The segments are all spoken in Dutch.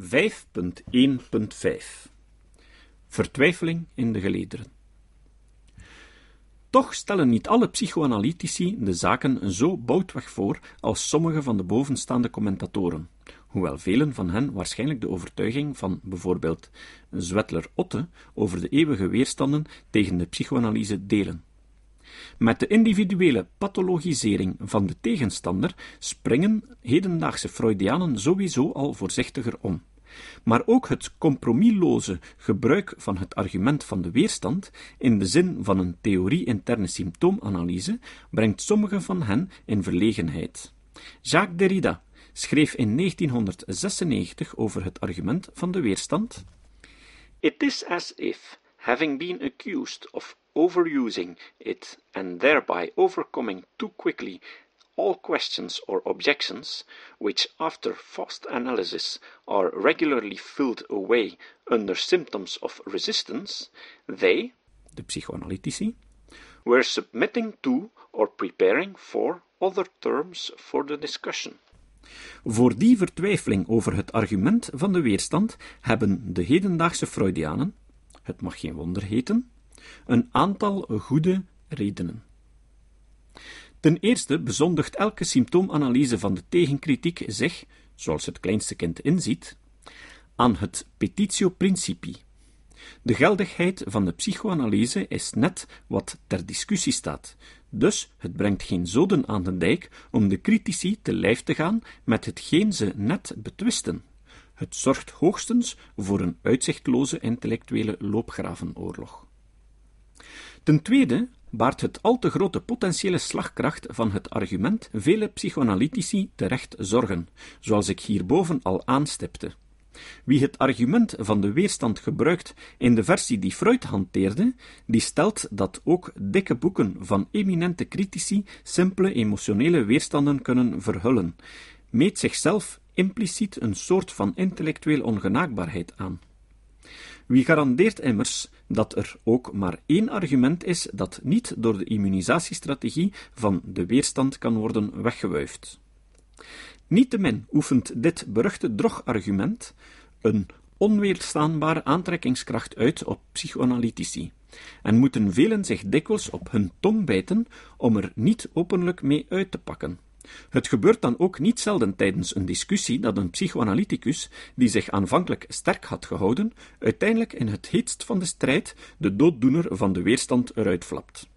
5.1.5 Vertwijfeling in de gelederen. Toch stellen niet alle psychoanalytici de zaken zo boutweg voor als sommige van de bovenstaande commentatoren, hoewel velen van hen waarschijnlijk de overtuiging van bijvoorbeeld Zwetler Otte over de eeuwige weerstanden tegen de psychoanalyse delen. Met de individuele pathologisering van de tegenstander springen hedendaagse Freudianen sowieso al voorzichtiger om. Maar ook het compromisloze gebruik van het argument van de weerstand in de zin van een theorie-interne symptoomanalyse brengt sommigen van hen in verlegenheid. Jacques Derrida schreef in 1996 over het argument van de weerstand. It is as if, having been accused of overusing it and thereby overcoming too quickly all questions or objections, which after fast analysis are regularly filled away under symptoms of resistance, they, de psychoanalytici, were submitting to or preparing for other terms for the discussion. Voor die vertwijfeling over het argument van de weerstand hebben de hedendaagse Freudianen, het mag geen wonder heten, een aantal goede redenen. Ten eerste bezondigt elke symptoomanalyse van de tegenkritiek zich, zoals het kleinste kind inziet, aan het petitio principii. De geldigheid van de psychoanalyse is net wat ter discussie staat, dus het brengt geen zoden aan de dijk om de critici te lijf te gaan met hetgeen ze net betwisten. Het zorgt hoogstens voor een uitzichtloze intellectuele loopgravenoorlog. Ten tweede baart het al te grote potentiële slagkracht van het argument vele psychoanalytici terecht zorgen, zoals ik hierboven al aanstipte. Wie het argument van de weerstand gebruikt in de versie die Freud hanteerde, die stelt dat ook dikke boeken van eminente critici simpele emotionele weerstanden kunnen verhullen, meet zichzelf impliciet een soort van intellectueel ongenaakbaarheid aan. Wie garandeert immers dat er ook maar één argument is dat niet door de immunisatiestrategie van de weerstand kan worden weggewuifd? Niettemin oefent dit beruchte drogargument een onweerstaanbare aantrekkingskracht uit op psychoanalytici, en moeten velen zich dikwijls op hun tong bijten om er niet openlijk mee uit te pakken. Het gebeurt dan ook niet zelden tijdens een discussie dat een psychoanalyticus, die zich aanvankelijk sterk had gehouden, uiteindelijk in het heetst van de strijd de dooddoener van de weerstand eruit flapt.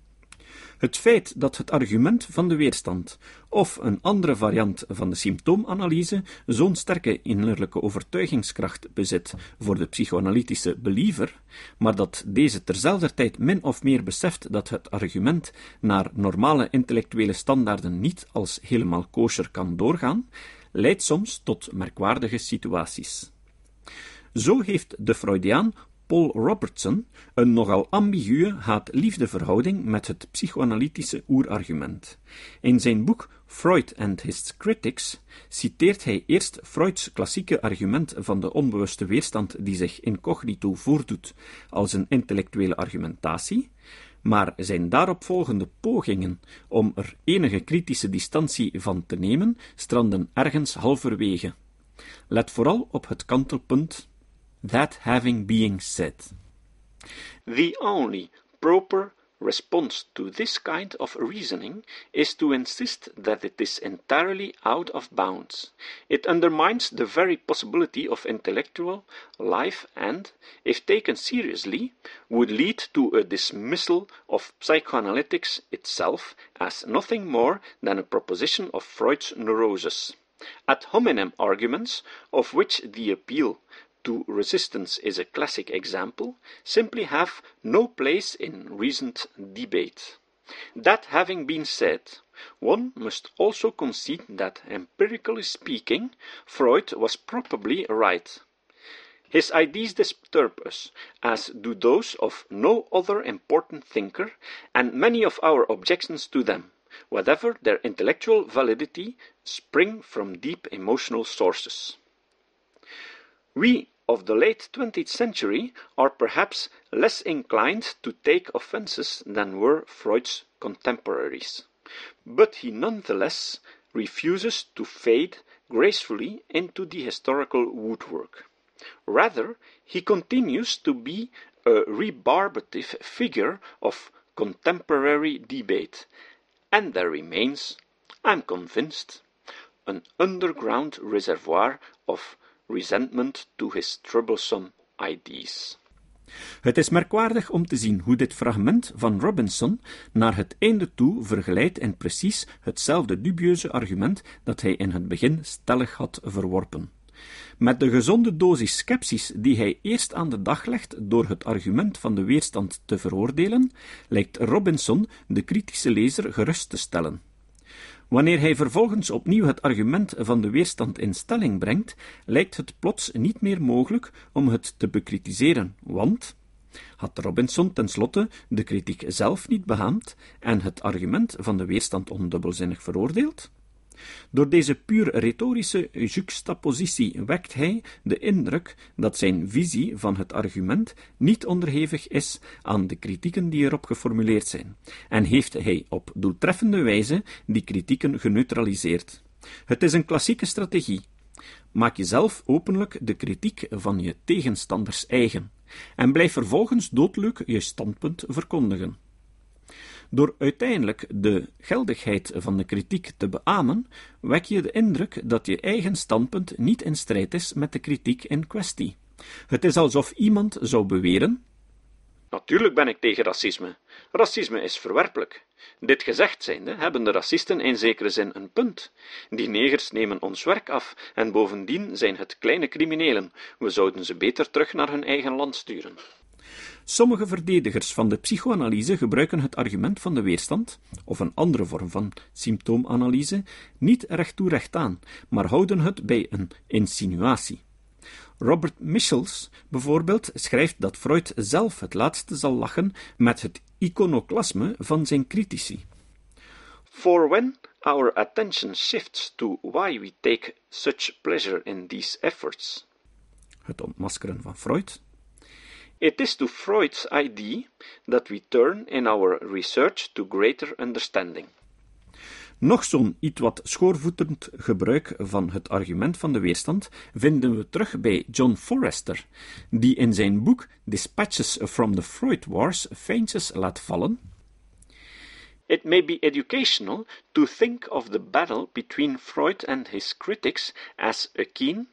Het feit dat het argument van de weerstand of een andere variant van de symptoomanalyse zo'n sterke innerlijke overtuigingskracht bezit voor de psychoanalytische believer, maar dat deze terzelfde tijd min of meer beseft dat het argument naar normale intellectuele standaarden niet als helemaal kosher kan doorgaan, leidt soms tot merkwaardige situaties. Zo heeft de Freudiaan Paul Robertson een nogal ambiguë haat-liefdeverhouding met het psychoanalytische oerargument. In zijn boek Freud and His Critics citeert hij eerst Freuds klassieke argument van de onbewuste weerstand die zich incognito voordoet als een intellectuele argumentatie, maar zijn daaropvolgende pogingen om er enige kritische distantie van te nemen stranden ergens halverwege. Let vooral op het kantelpunt That having been said, The only proper response to this kind of reasoning is to insist that it is entirely out of bounds. It undermines the very possibility of intellectual life and, if taken seriously, would lead to a dismissal of psychoanalytics itself as nothing more than a proposition of Freud's neuroses. Ad hominem arguments, of which the appeal to resistance is a classic example, simply have no place in recent debate. That having been said, one must also concede that, empirically speaking, Freud was probably right. His ideas disturb us, as do those of no other important thinker, and many of our objections to them, whatever their intellectual validity, spring from deep emotional sources. We of the late twentieth century are perhaps less inclined to take offences than were Freud's contemporaries, but he nonetheless refuses to fade gracefully into the historical woodwork. Rather, he continues to be a rebarbative figure of contemporary debate, and there remains, I'm convinced, an underground reservoir of resentment to his troublesome ideas. Het is merkwaardig om te zien hoe dit fragment van Robinson naar het einde toe vergelijdt in precies hetzelfde dubieuze argument dat hij in het begin stellig had verworpen. Met de gezonde dosis sceptisch die hij eerst aan de dag legt door het argument van de weerstand te veroordelen, lijkt Robinson de kritische lezer gerust te stellen. Wanneer hij vervolgens opnieuw het argument van de weerstand in stelling brengt, lijkt het plots niet meer mogelijk om het te bekritiseren, want had Robinson tenslotte de kritiek zelf niet behaamd en het argument van de weerstand ondubbelzinnig veroordeeld? Door deze puur retorische juxtapositie wekt hij de indruk dat zijn visie van het argument niet onderhevig is aan de kritieken die erop geformuleerd zijn, en heeft hij op doeltreffende wijze die kritieken geneutraliseerd. Het is een klassieke strategie. Maak jezelf openlijk de kritiek van je tegenstanders eigen, en blijf vervolgens doodleuk je standpunt verkondigen. Door uiteindelijk de geldigheid van de kritiek te beamen, wek je de indruk dat je eigen standpunt niet in strijd is met de kritiek in kwestie. Het is alsof iemand zou beweren: Natuurlijk ben ik tegen racisme. Racisme is verwerpelijk. Dit gezegd zijnde hebben de racisten in zekere zin een punt. Die negers nemen ons werk af, en bovendien zijn het kleine criminelen. We zouden ze beter terug naar hun eigen land sturen. Sommige verdedigers van de psychoanalyse gebruiken het argument van de weerstand, of een andere vorm van symptoomanalyse, niet recht toe recht aan, maar houden het bij een insinuatie. Robert Michels bijvoorbeeld schrijft dat Freud zelf het laatste zal lachen met het iconoclasme van zijn critici. For when our attention shifts to why we take such pleasure in these efforts, het ontmaskeren van Freud, It is to Freud's idea that we turn in our research to greater understanding. Nog zo'n iets wat schoorvoetend gebruik van het argument van de weerstand vinden we terug bij John Forrester, die in zijn boek Dispatches from the Freud Wars feintjes laat vallen. It may be educational to think of the battle between Freud and his critics as akin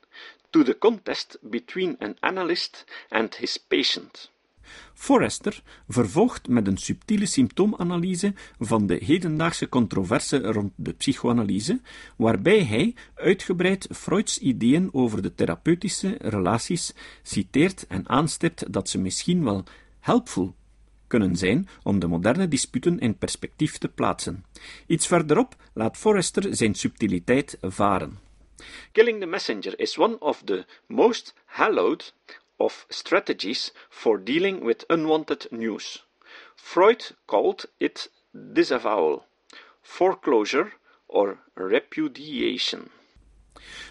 to the contest between an analyst and his patient. Forrester vervolgt met een subtiele symptoomanalyse van de hedendaagse controverse rond de psychoanalyse, waarbij hij uitgebreid Freuds ideeën over de therapeutische relaties citeert en aanstipt dat ze misschien wel helpful kunnen zijn om de moderne disputen in perspectief te plaatsen. Iets verderop laat Forrester zijn subtiliteit varen. Killing the messenger is one of the most hallowed of strategies for dealing with unwanted news. Freud called it disavowal, foreclosure, or repudiation.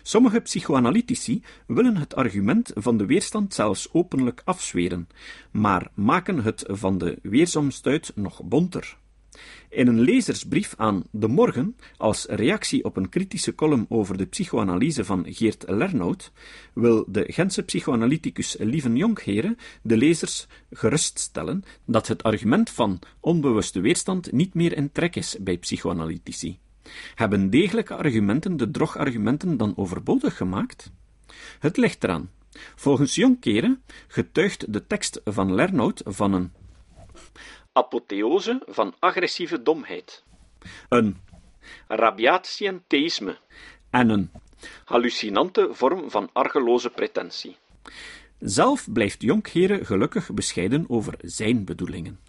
Sommige psychoanalytici willen het argument van de weerstand zelfs openlijk afzweren, maar maken het van de weersomstuit nog bonter. In een lezersbrief aan De Morgen, als reactie op een kritische column over de psychoanalyse van Geert Lernout, wil de Gentse psychoanalyticus Lieven Jonkheren de lezers geruststellen dat het argument van onbewuste weerstand niet meer in trek is bij psychoanalytici. Hebben degelijke argumenten de drogargumenten dan overbodig gemaakt? Het ligt eraan. Volgens Jonkheren getuigt de tekst van Lernout van een apotheose van agressieve domheid, een rabiaat scienteïsme en een hallucinante vorm van argeloze pretentie. Zelf blijft Jonkheren gelukkig bescheiden over zijn bedoelingen.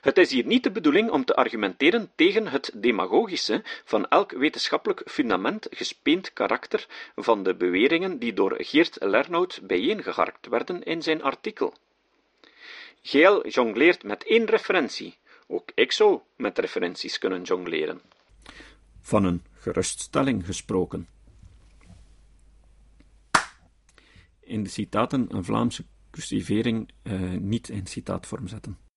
Het is hier niet de bedoeling om te argumenteren tegen het demagogische van elk wetenschappelijk fundament gespeend karakter van de beweringen die door Geert Lernout bijeengeharkt werden in zijn artikel. Geel jongleert met één referentie. Ook ik zou met referenties kunnen jongleren. Van een geruststelling gesproken. In de citaten een Vlaamse cursivering uh, niet in citaatvorm zetten.